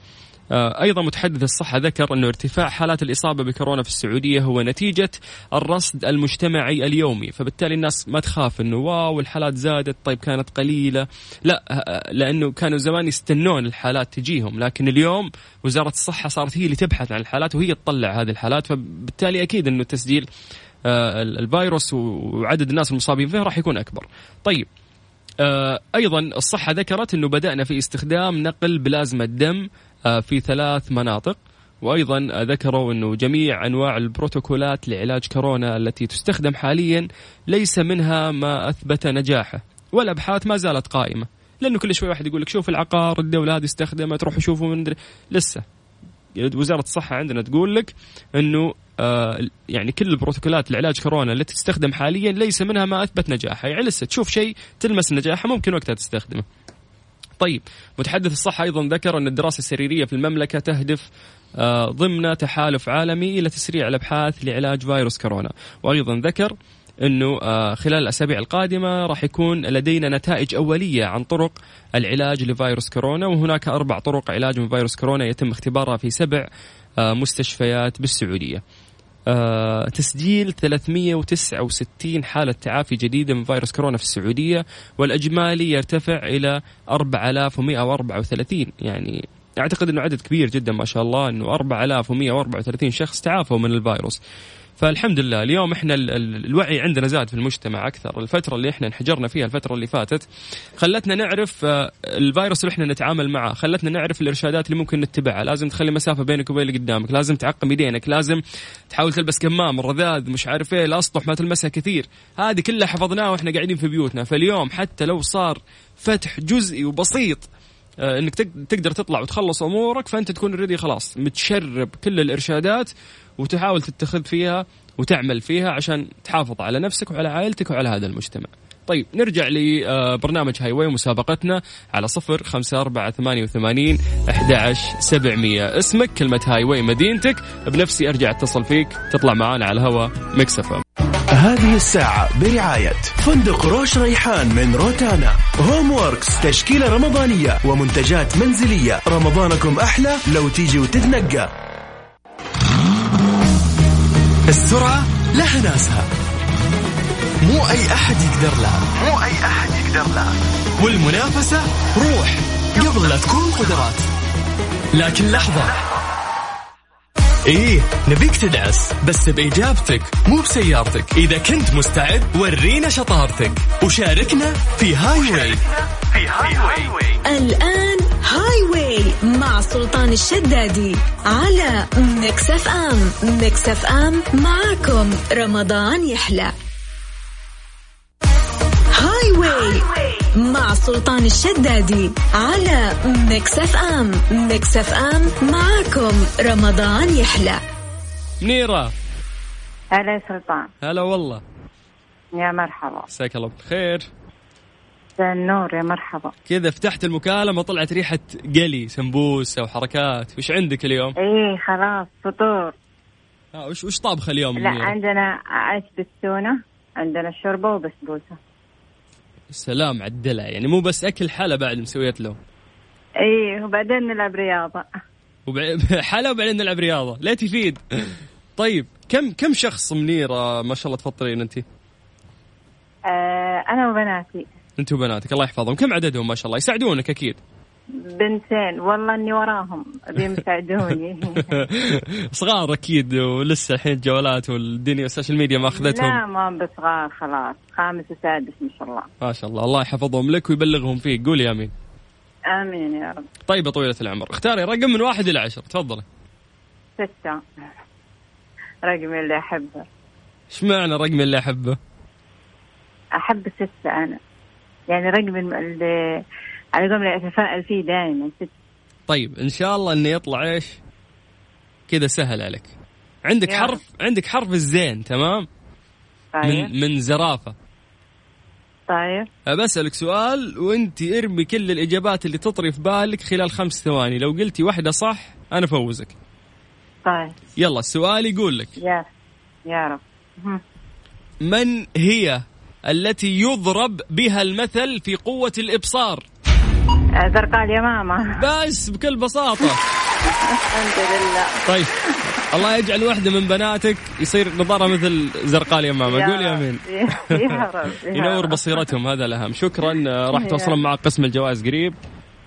أيضا متحدث الصحة ذكر انه ارتفاع حالات الإصابة بكورونا في السعودية هو نتيجة الرصد المجتمعي اليومي، فبالتالي الناس ما تخاف أنه واو الحالات زادت طيب كانت قليلة، لا آه، لأنه كانوا زمان يستنون الحالات تجيهم، لكن اليوم وزارة الصحة صارت هي اللي تبحث عن الحالات وهي تطلع هذه الحالات، فبالتالي أكيد أنه تسجيل آه، الفيروس وعدد الناس المصابين فيه راح يكون أكبر. طيب آه، أيضا الصحة ذكرت أنه بدأنا في استخدام نقل بلازما الدم آه، في ثلاث مناطق. وأيضا آه، ذكروا أنه جميع أنواع البروتوكولات لعلاج كورونا التي تستخدم حاليا ليس منها ما أثبت نجاحه والأبحاث ما زالت قائمة. لأنه كل شوي واحد يقول لك شوف العقار الدولة هذه استخدمت روحوا شوفوا من مدري- لسه. وزارة الصحة عندنا تقول لك أنه آه يعني كل البروتوكولات لعلاج كورونا التي تستخدم حاليا ليس منها ما أثبت نجاحها. يعني لسه تشوف شيء تلمس نجاحه ممكن وقتها تستخدمه. طيب متحدث الصحة أيضا ذكر أن الدراسة السريرية في المملكة تهدف آه، ضمن تحالف عالمي إلى تسريع الأبحاث لعلاج فيروس كورونا. وأيضا ذكر أنه آه، خلال الأسابيع القادمة راح يكون لدينا نتائج أولية عن طرق العلاج لفيروس كورونا وهناك أربع طرق علاج من فيروس كورونا يتم اختبارها في سبع آه، مستشفيات بالسعودية. آه، تسجيل 369 حالة تعافي جديدة من فيروس كورونا في السعودية والإجمالي يرتفع إلى 4134 يعني أعتقد أنه عدد كبير جدا ما شاء الله أنه 4134 شخص تعافوا من الفيروس. فالحمد لله اليوم إحنا ال- ال- الوعي عندنا زاد في المجتمع أكثر. الفترة اللي إحنا انحجرنا فيها الفترة اللي فاتت خلتنا نعرف آه، الفيروس اللي إحنا نتعامل معه خلتنا نعرف الإرشادات اللي ممكن نتبعها لازم تخلي مسافة بينك وبين اللي قدامك لازم تعقم يدينك لازم تحاول تلبس كمام الرذاذ مش عارف إيه الاسطح ما تلمسها كثير. هذه كلها حفظناها وإحنا قاعدين في بيوتنا. فاليوم حتى لو صار فتح جزئي وبسيط إنك تق- تقدر تطلع وتخلص أمورك فأنت تكون اوريدي خلاص. متشرب كل الإرشادات وتحاول تتخذ فيها وتعمل فيها عشان تحافظ على نفسك وعلى عائلتك وعلى هذا المجتمع. طيب نرجع لبرنامج Highway مسابقتنا على صفر خمسة أربعة ثمانية وثمانين أحد سبعمية. اسمك كلمة Highway مدينتك. بنفسي أرجع أتصل فيك. تطلع معانا على الهواء Mix FM هذه الساعة برعاية فندق روش ريحان من روتانا. Home Works تشكيلة رمضانية ومنتجات منزلية. رمضانكم أحلى لو تيجي وتتنقى. السرعة لها ناسها. مو أي أحد يقدر لها. مو أي أحد يقدر لها. والمنافسة روح قبل لا تكون قدرات. لكن لحظة. إيه نبيك تدعس بس بإجابتك مو بسيارتك. إذا كنت مستعد ورينا شطارتك. وشاركنا في Highway في Highway الآن Highway مع سلطان الشدادي على Mix FM. Mix FM معاكم. رمضان يحلى. Highway مع سلطان الشدادي على Mix FM Mix FM معاكم. رمضان يحلى. منيرة. هلا يا سلطان. هلا والله. يا مرحبا. مساك الله بالخير النور يا مرحبا. كذا فتحت المكالمة طلعت ريحة قلي سمبوسة وحركات. وش عندك اليوم؟ إيه خلاص فطور. آه وش وش طابخة اليوم لا منيرة؟ عندنا عيش بالتونة عندنا شوربة وبسبوسة. سلام على الدلع يعني مو بس أكل حلا بعد مسويت له. إيه وبعدين نلعب رياضة. حلا وبعدين نلعب رياضة. لا تفيد. طيب كم كم شخص منيره ما شاء الله تفطرين انت؟ آه أنا وبناتي. انت وبناتك. الله يحفظهم. كم عددهم؟ ما شاء الله. يساعدونك أكيد. بنتين. والله إني وراهم بيساعدوني صغار أكيد ولسه الحين الجوالات والدنيا وال social media ما أخذتهم. لا ما بصغار خلاص. خامس وسادس ما شاء الله. ما شاء الله. الله يحفظهم لك ويبلغهم فيك. قولي أمين. آمين يا رب. طيبة طويلة العمر. اختاري رقم من واحد إلى عشر. تفضلي. ستة. رقمي اللي أحبه. إيش معنى رقمي اللي أحبه؟ أحب ستة أنا. يعني رقم اللي على قولهم اتفائل فيه دائما. طيب إن شاء الله إنه يطلع إيش؟ كذا سهل عليك. عندك يا حرف عندك حرف الزين تمام؟ طيب. من من زرافة. طيب. بسألك سؤال وأنت ارمي كل الإجابات اللي تطري في بالك خلال خمس ثواني. لو قلتي واحدة صح أنا فوزك. طيب. يلا السؤال يقول لك. يا يا رب. من هي التي يضرب بها المثل في قوة الإبصار؟ زرقاء اليمامة بس بكل بساطة الحمد لله طيب الله يجعل واحدة من بناتك يصير نظارة مثل زرقاء اليمامة قول يا رب. امين يا رب يا ينور. بصيرتهم هذا الأهم شكرا آه، راح. توصلون معك قسم الجوائز قريب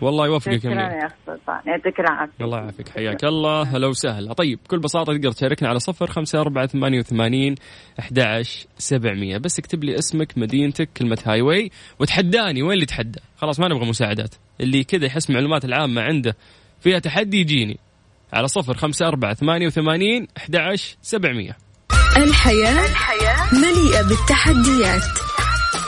والله يوفقك يا سلطان. يعطيك العافية الله يعافيك. حياك الله. هلا وسهلا. طيب بكل بساطة تقدر تشاركنا على صفر خمسة أربعة ثمانية وثمانين أحد سبعمية. بس اكتب لي اسمك مدينتك كلمة هاي واي وتحداني. وين اللي تحدى؟ خلاص ما نبغى مساعدات. اللي كذا يحس معلومات العامة عنده فيها تحدي يجيني. على صفر خمسة أربعة ثمانية وثمانين أحد سبعمية. الحياة مليئة بالتحديات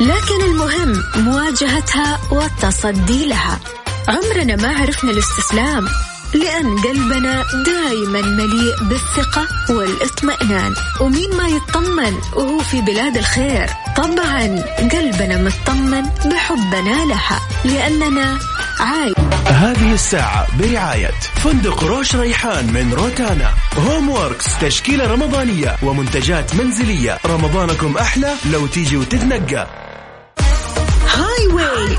لكن المهم مواجهتها والتصدي لها. عمرنا ما عرفنا الاستسلام لأن قلبنا دايما مليء بالثقة والاطمئنان. ومين ما يطمن وهو في بلاد الخير؟ طبعا قلبنا مطمن بحبنا لها لأننا عايش. هذه الساعة برعاية فندق روش ريحان من روتانا. Homeworks تشكيلة رمضانية ومنتجات منزلية. رمضانكم أحلى لو تيجي وتتنقى. Highway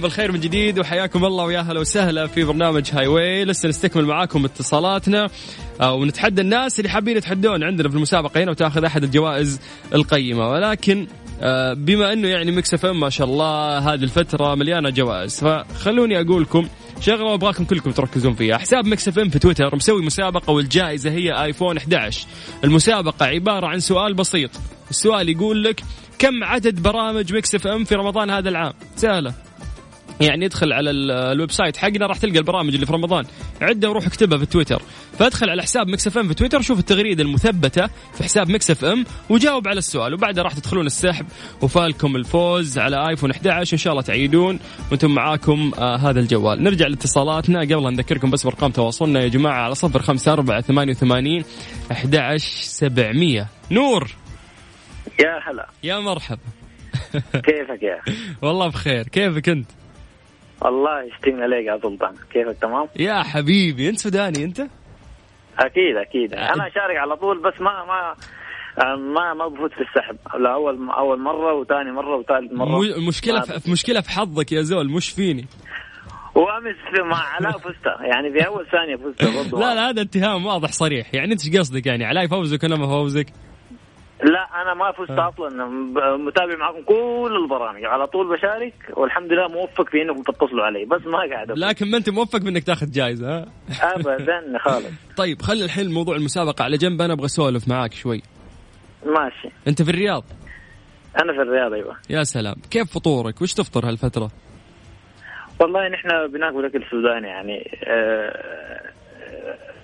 عليكم بالخير من جديد وحياكم الله ويا هلا وسهلا في برنامج Highway لسه نستكمل معاكم اتصالاتنا آه، ونتحدى الناس اللي حابين يتحدون عندنا في المسابقة هنا وتاخذ أحد الجوائز القيمة. ولكن آه، بما إنه يعني Mix FM ما شاء الله هذه الفترة مليانة جوائز فخلوني أقول لكم شغلة وأبغاكم كلكم تركزون فيها. حساب Mix FM في تويتر مسوي مسابقة والجائزة هي iPhone 11 المسابقة عبارة عن سؤال بسيط. السؤال يقول لك كم عدد برامج Mix FM في رمضان هذا العام؟ سهلة. يعني ادخل على ال- ال website حقنا راح تلقى البرامج اللي في رمضان. عده وروح اكتبها في تويتر. فادخل على حساب Mix FM في تويتر شوف التغريدة المثبتة في حساب Mix FM وجاوب على السؤال. وبعدها راح تدخلون السحب وفالكم الفوز على iPhone 11 إن شاء الله تعيدون وأنتم معاكم آه هذا الجوال. نرجع لاتصالاتنا. قبل أن نذكركم بس بأرقام تواصلنا يا جماعة على صفر خمسة أربعة ثمانية وثمانين أحد سبعمية. نور. يا هلا. يا مرحبا. كيفك يا؟ والله بخير. كيفك أنت؟ الله يشتمنا عليك يا سلطان. كيفك تمام؟ يا حبيبي أنت سوداني أنت؟ أكيد أكيد. أنا أشارك على طول بس ما ما ما ما بفوت في السحب. لا أول أول مرة وثاني مرة وثالث مرة. المشكلة في مشكلة في حظك يا زول مش فيني. وأمس في- مع علاء فزت يعني في أول ثانية فزت برضه لا لا هذا اتهام واضح صريح. يعني أنت إيش قصدك يعني؟ علاي فوزك ولا ما فوزك؟ لا أنا ما فزت آه. أصلا. متابع معكم كل البرامج. على طول بشارك والحمد لله موفق في إنكم تتصلوا علي. بس ما قاعد. لكن ما أنت موفق بإنك تاخذ جائزه ها؟ ابدا خالص. طيب خلي الحين موضوع المسابقة على جنب. أنا أبغى أسولف معاك شوي. ماشي. أنت في الرياض؟ أنا في الرياض أيوه. يا سلام. كيف فطورك؟ وش تفطر هالفترة؟ والله نحن بناكل أكل سوداني يعني آه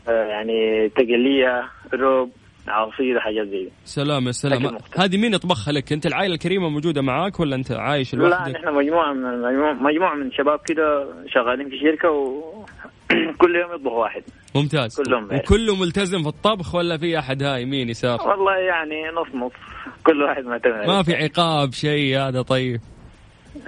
آه يعني تقلية رب عصير حاجات زي. سلام يا سلام. هذه مين يطبخها لك؟ أنت العائلة الكريمة موجودة معاك ولا أنت عايش لا لوحدك؟ نحن مجموعة من مجموعه, مجموعة من شباب كده شغالين في شركة وكل يوم يطبخ واحد. ممتاز. كلهم. وكله ملتزم في الطبخ ولا في أحد؟ هاي يمين يسار والله يعني نص نص كل واحد معتمد. ما في عقاب شيء هذا طيب؟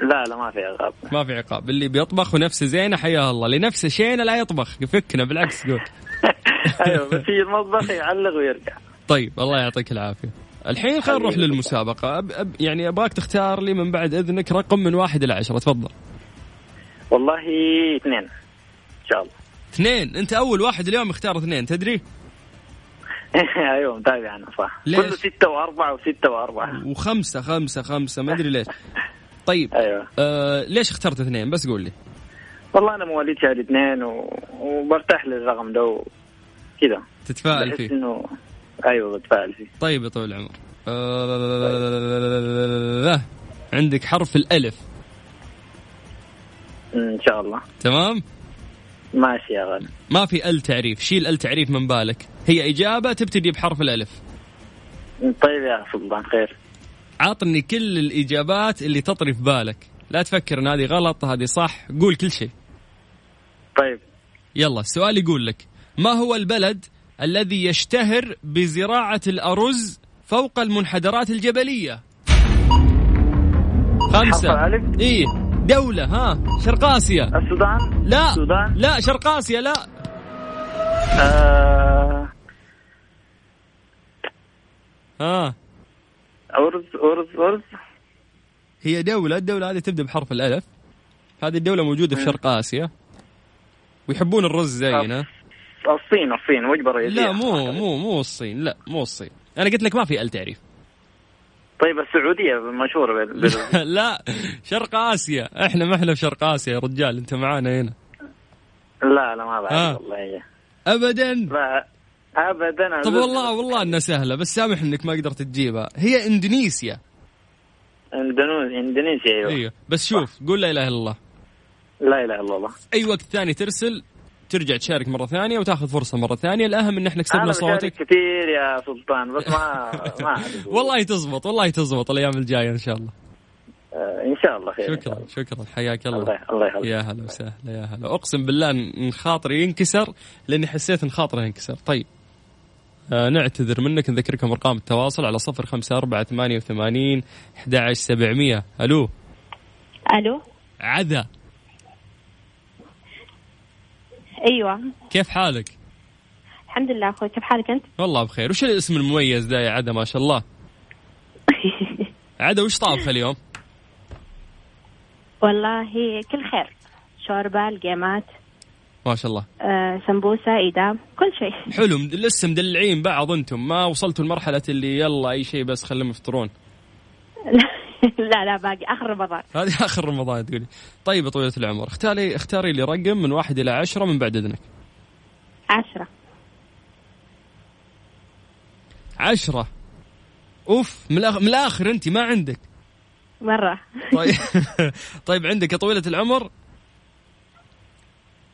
لا لا ما في عقاب. ما في عقاب. اللي بيطبخ ونفسه زينة حياه الله. اللي نفسه شينة لا يطبخ. يفكنا بالعكس قول. أيوه بس يجي المطبخ يعلق ويرجع. طيب الله يعطيك العافية. الحين خلينا نروح للمسابقة. أب أب يعني أبغاك تختار لي من بعد إذنك رقم من واحد إلى عشرة. تفضل. والله اثنين. إن شاء الله. اثنين. أنت أول واحد اليوم اختار اثنين. تدري؟ أيوه متابع أنا صح. ليش؟ كله ستة وأربعة وستة وأربعة. وخمسة خمسة خمسة. ما أدري ليش. طيب أيوه. آه ليش اخترت اثنين؟ بس قول لي. والله أنا مواليد شهر اثنين و... وبرتاح للرقم ده وكذا تتفائل فيه. إنه أيوه بتفائل فيه طيب يا طويل العمر. آه عندك حرف الألف. إن شاء الله. تمام؟ ماشي يا غالي. ما في ال تعريف. شيل ال تعريف من بالك. هي إجابة تبتدي بحرف الألف. طيب يا سلطان خير. عطني كل الإجابات اللي تطري في بالك. لا تفكر إن هذه غلط هذه صح. قول كل شيء. طيب. يلا السؤال يقول لك ما هو البلد الذي يشتهر بزراعة الأرز فوق المنحدرات الجبلية. خمسة؟ إيه دولة ها. شرق آسيا السودان؟ لا. السودان؟ لا شرق آسيا لا. آه... ها. أرز أرز أرز. هي دولة الدولة هذه تبدأ بحرف الألف. هذه الدولة موجودة في شرق آسيا ويحبون الرز زينا الصين الصين. وجبة رئيسية لا مو مو مو الصين. لا مو الصين. أنا قلت لك ما في ال تعريف. طيب السعودية مشهورة بال... لا شرق آسيا. إحنا ما إحنا في شرق آسيا يا رجال أنت معانا هنا. لا لا ما آه. بعرف والله. هي. ابدا. لا ابدا. طب والله والله إنها سهلة بس سامح إنك ما قدرت تجيبها. هي إندونيسيا. اندونيسيا إندونيسيا أيوه. أيوه. بس شوف قول لا إله إلا الله. لا إله إلا الله. أي وقت ثاني ترسل؟ ترجع تشارك مرة ثانية وتاخذ فرصة مرة ثانية. الأهم إن إحنا كسبنا صوتك. كثير يا سلطان بس ما ما أعرف. والله تزبط والله تزبط الأيام الجاية إن شاء الله. آه، إن شاء الله خير. شكرا الله. شكرا. حياك الله. الله الله يخليك. يا هلا وسهلا يا هلا. أقسم بالله إن خاطري ينكسر لأني حسيت إن خاطره ينكسر. طيب. آه نعتذر منك نذكركم أرقام التواصل على صفر خمسة أربعة ثمانية وثمانين أحد عشر سبعمية. ألو؟ ألو؟ عذا. أيوه. كيف حالك؟ الحمد لله أخوي. كيف حالك أنت؟ والله بخير. وش الاسم المميز ده يا عدا؟ ما شاء الله. عدا وش طابخة اليوم؟ والله كل خير. شوربة الجيمات ما شاء الله. آه، سمبوسة ايدام كل شيء. حلو. لسه مدلعين بعض أنتم. ما وصلتوا لمرحلة اللي يلا أي شيء بس خليهم يفطرون. لا لا باقي آخر رمضان. هذه آخر رمضان تقولي. طيب يا طويلة العمر. اختاري اختاري لي رقم من واحد إلى عشرة من بعد إذنك. عشرة. عشرة. أوف من الآخر, من الآخر أنت ما عندك. مرة. طيب. طيب عندك يا طويلة العمر.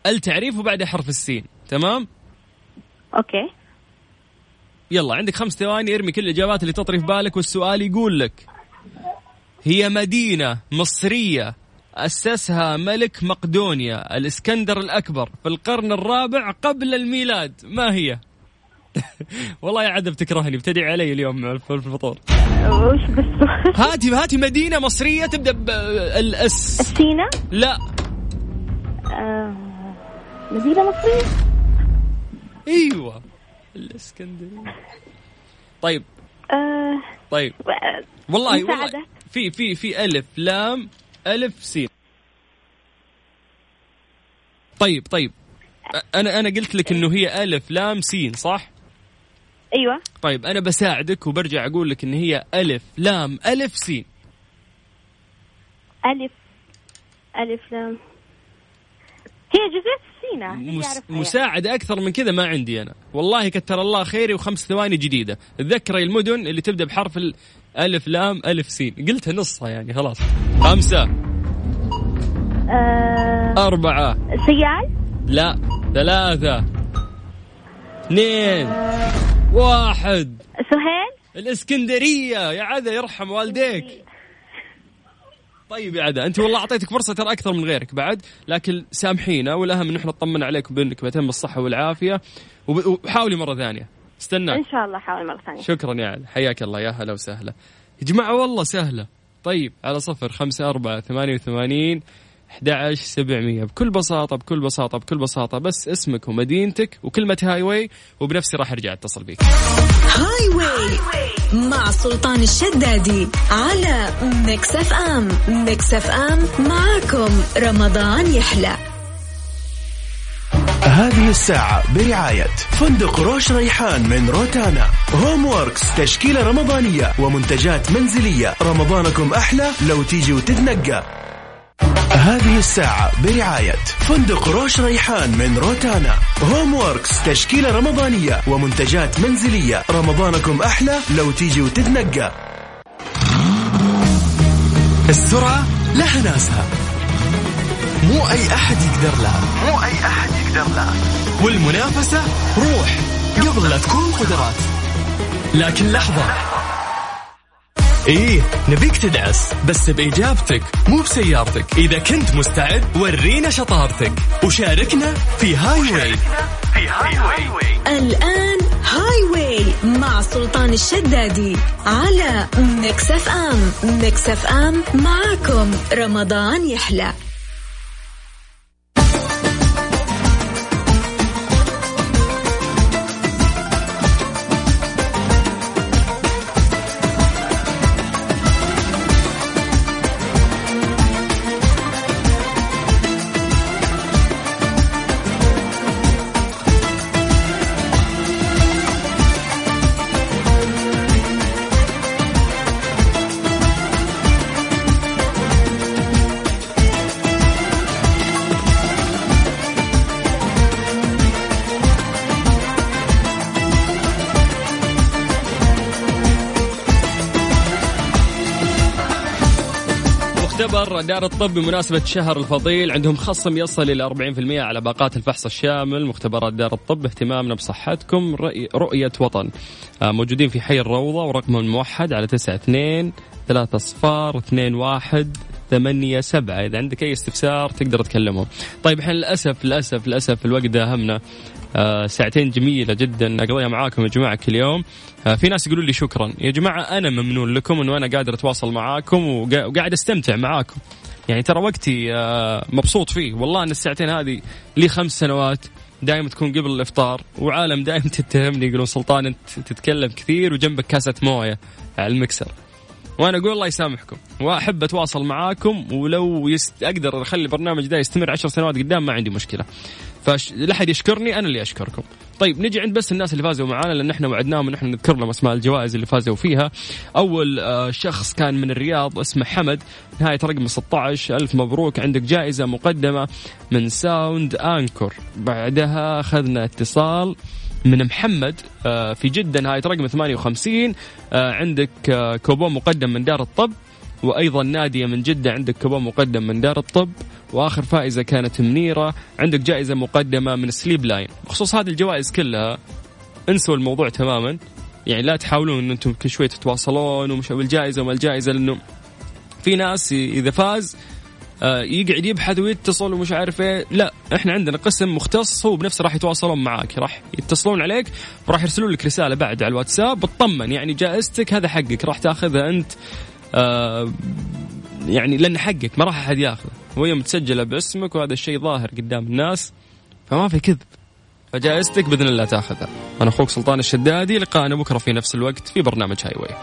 التعريف وبعدها حرف السين. تمام؟ أوكي. يلا عندك خمس ثواني ارمي كل الإجابات اللي تطري في بالك والسؤال يقول لك. هي مدينة مصرية أسسها ملك مقدونيا الإسكندر الأكبر في القرن الرابع قبل الميلاد. ما هي؟ والله يا عدم تكرهني ابتدي علي اليوم الف- الفطور. وش هاتي هاتي مدينة مصرية تبدأ بالاس سينا لا. آه، مدينة مصرية؟ أيوه. الإسكندرية. طيب. آه، طيب. آه، والله والله. مساعدة. في في في ألف لام ألف سين. طيب طيب. أنا أنا قلت لك إنه هي ألف لام سين صح؟ أيوه. طيب أنا بساعدك وبرجع أقول لك إن هي ألف لام ألف سين. ألف ألف لام. هي جزيرة سينا مس... مساعدة أكثر من كذا ما عندي أنا. والله كتر الله خيري وخمس ثواني جديدة. تذكري المدن اللي تبدأ بحرف الألف لام ألف سين. قلتها نصها يعني خلاص. خمسة. آه... أربعة. سيال؟ لا ثلاثة. اثنين. واحد. سهيل؟ الإسكندرية. يا عدا يرحم والديك. طيب يا عدا أنت والله أعطيتك فرصة ترى أكثر من غيرك بعد لكن سامحينا والأهم إن إحنا نطمن عليك بانك بتم بالصحه والعافية. وحاولي مرة ثانية. استنى. إن شاء الله حاول مرة ثانية. شكرا يا عدا حياك الله. يا هلا وسهلا. يا جماعة والله سهلة. طيب على صفر خمسة أربعة ثمانية وثمانين 11 700 بكل بساطة بكل بساطة بكل بساطة بس اسمك ومدينتك وكلمة Highway وبنفسي راح أرجع أتصل بيك. Highway مع سلطان الشدادي على Mix FM. Mix FM معاكم. رمضان يحلى. هذه الساعة برعاية فندق روش ريحان من روتانا. Homeworks تشكيلة رمضانية ومنتجات منزلية. رمضانكم أحلى لو تيجي وتتنقى هذه الساعة برعاية فندق روش ريحان من روتانا. Homeworks تشكيلة رمضانية ومنتجات منزلية. رمضانكم أحلى لو تيجي وتتنقى السرعة لها ناسها مو أي أحد يقدر لها مو أي أحد يقدر لها والمنافسة روح. قبل لا تكون قدرات. لكن لحظة. إيه نبيك تدعس بس بإجابتك مو بسيارتك. إذا كنت مستعد ورينا شطارتك. وشاركنا في Highway في Highway الآن Highway مع سلطان الشدادي على ميكس أف أم. ميكس أف أم معاكم. رمضان يحلى. دار الطب بمناسبة شهر الفضيل عندهم خصم يصل إلى 40% على باقات الفحص الشامل مختبرات دار الطب اهتمامنا بصحتكم رؤية وطن. آه، موجودين في حي الروضة ورقمهم الموحد على 92 3 صفار 2 1 ثمانية سبعة. إذا عندك أي استفسار تقدر تكلمهم. طيب إحنا للأسف للأسف للأسف الوقت داهمنا. ساعتين جميلة جدا. أقضيها معاكم يا جماعة كل يوم. آه في ناس يقولوا لي شكرا. يا جماعة أنا ممنون لكم أنه أنا قادر أتواصل معاكم وقاعد أستمتع معاكم. يعني ترى وقتي آه مبسوط فيه. والله أن الساعتين هذه لي خمس سنوات دائما تكون قبل الإفطار وعالم دائما تتهمني يقولون سلطان أنت تتكلم كثير وجنبك كاسة موية على المكسر. وأنا أقول الله يسامحكم. وأحب أتواصل معاكم ولو يست... أقدر أخلي البرنامج ده يستمر عشر سنوات قدام ما عندي مشكلة. فلا أحد يشكرني أنا اللي أشكركم. طيب نجي عند بس الناس اللي فازوا معانا لأن إحنا وعدناهم إن إحنا نذكر لهم أسماء الجوائز اللي فازوا فيها. أول آه شخص كان من الرياض اسمه حمد. نهاية رقم 16 ألف مبروك. عندك جائزة مقدمة من Sound Anker بعدها أخذنا اتصال من محمد آه، في جدة. نهاية رقم 58 آه، عندك كوبون مقدم من دار الطب. وأيضا نادية من جدة عندك كوبون مقدم من دار الطب وآخر فائزة كانت منيرة. عندك جائزة مقدمة من Sleep Line. بخصوص هذه الجوائز كلها انسوا الموضوع تماما. يعني لا تحاولون إن أنتم كل شوي تتواصلون ومش بالجائزه وما الجائزة لأنه في ناس إذا فاز آه، يقعد يبحث ويتصل ومش عارف إيه. لا إحنا عندنا قسم مختص هو بنفسه راح يتواصلون معاك راح يتصلون عليك وراح يرسلون لك رسالة بعد على الواتساب. بتطمن يعني جائزتك هذا حقك راح تأخذها أنت. آه يعني لأن حقك ما راح أحد ياخذه. وهي متسجله باسمك وهذا الشيء ظاهر قدام الناس فما في كذب. فجائزتك بإذن الله تاخذها. أنا أخوك سلطان الشدادي لقاءنا بكرة في نفس الوقت في برنامج هاي واي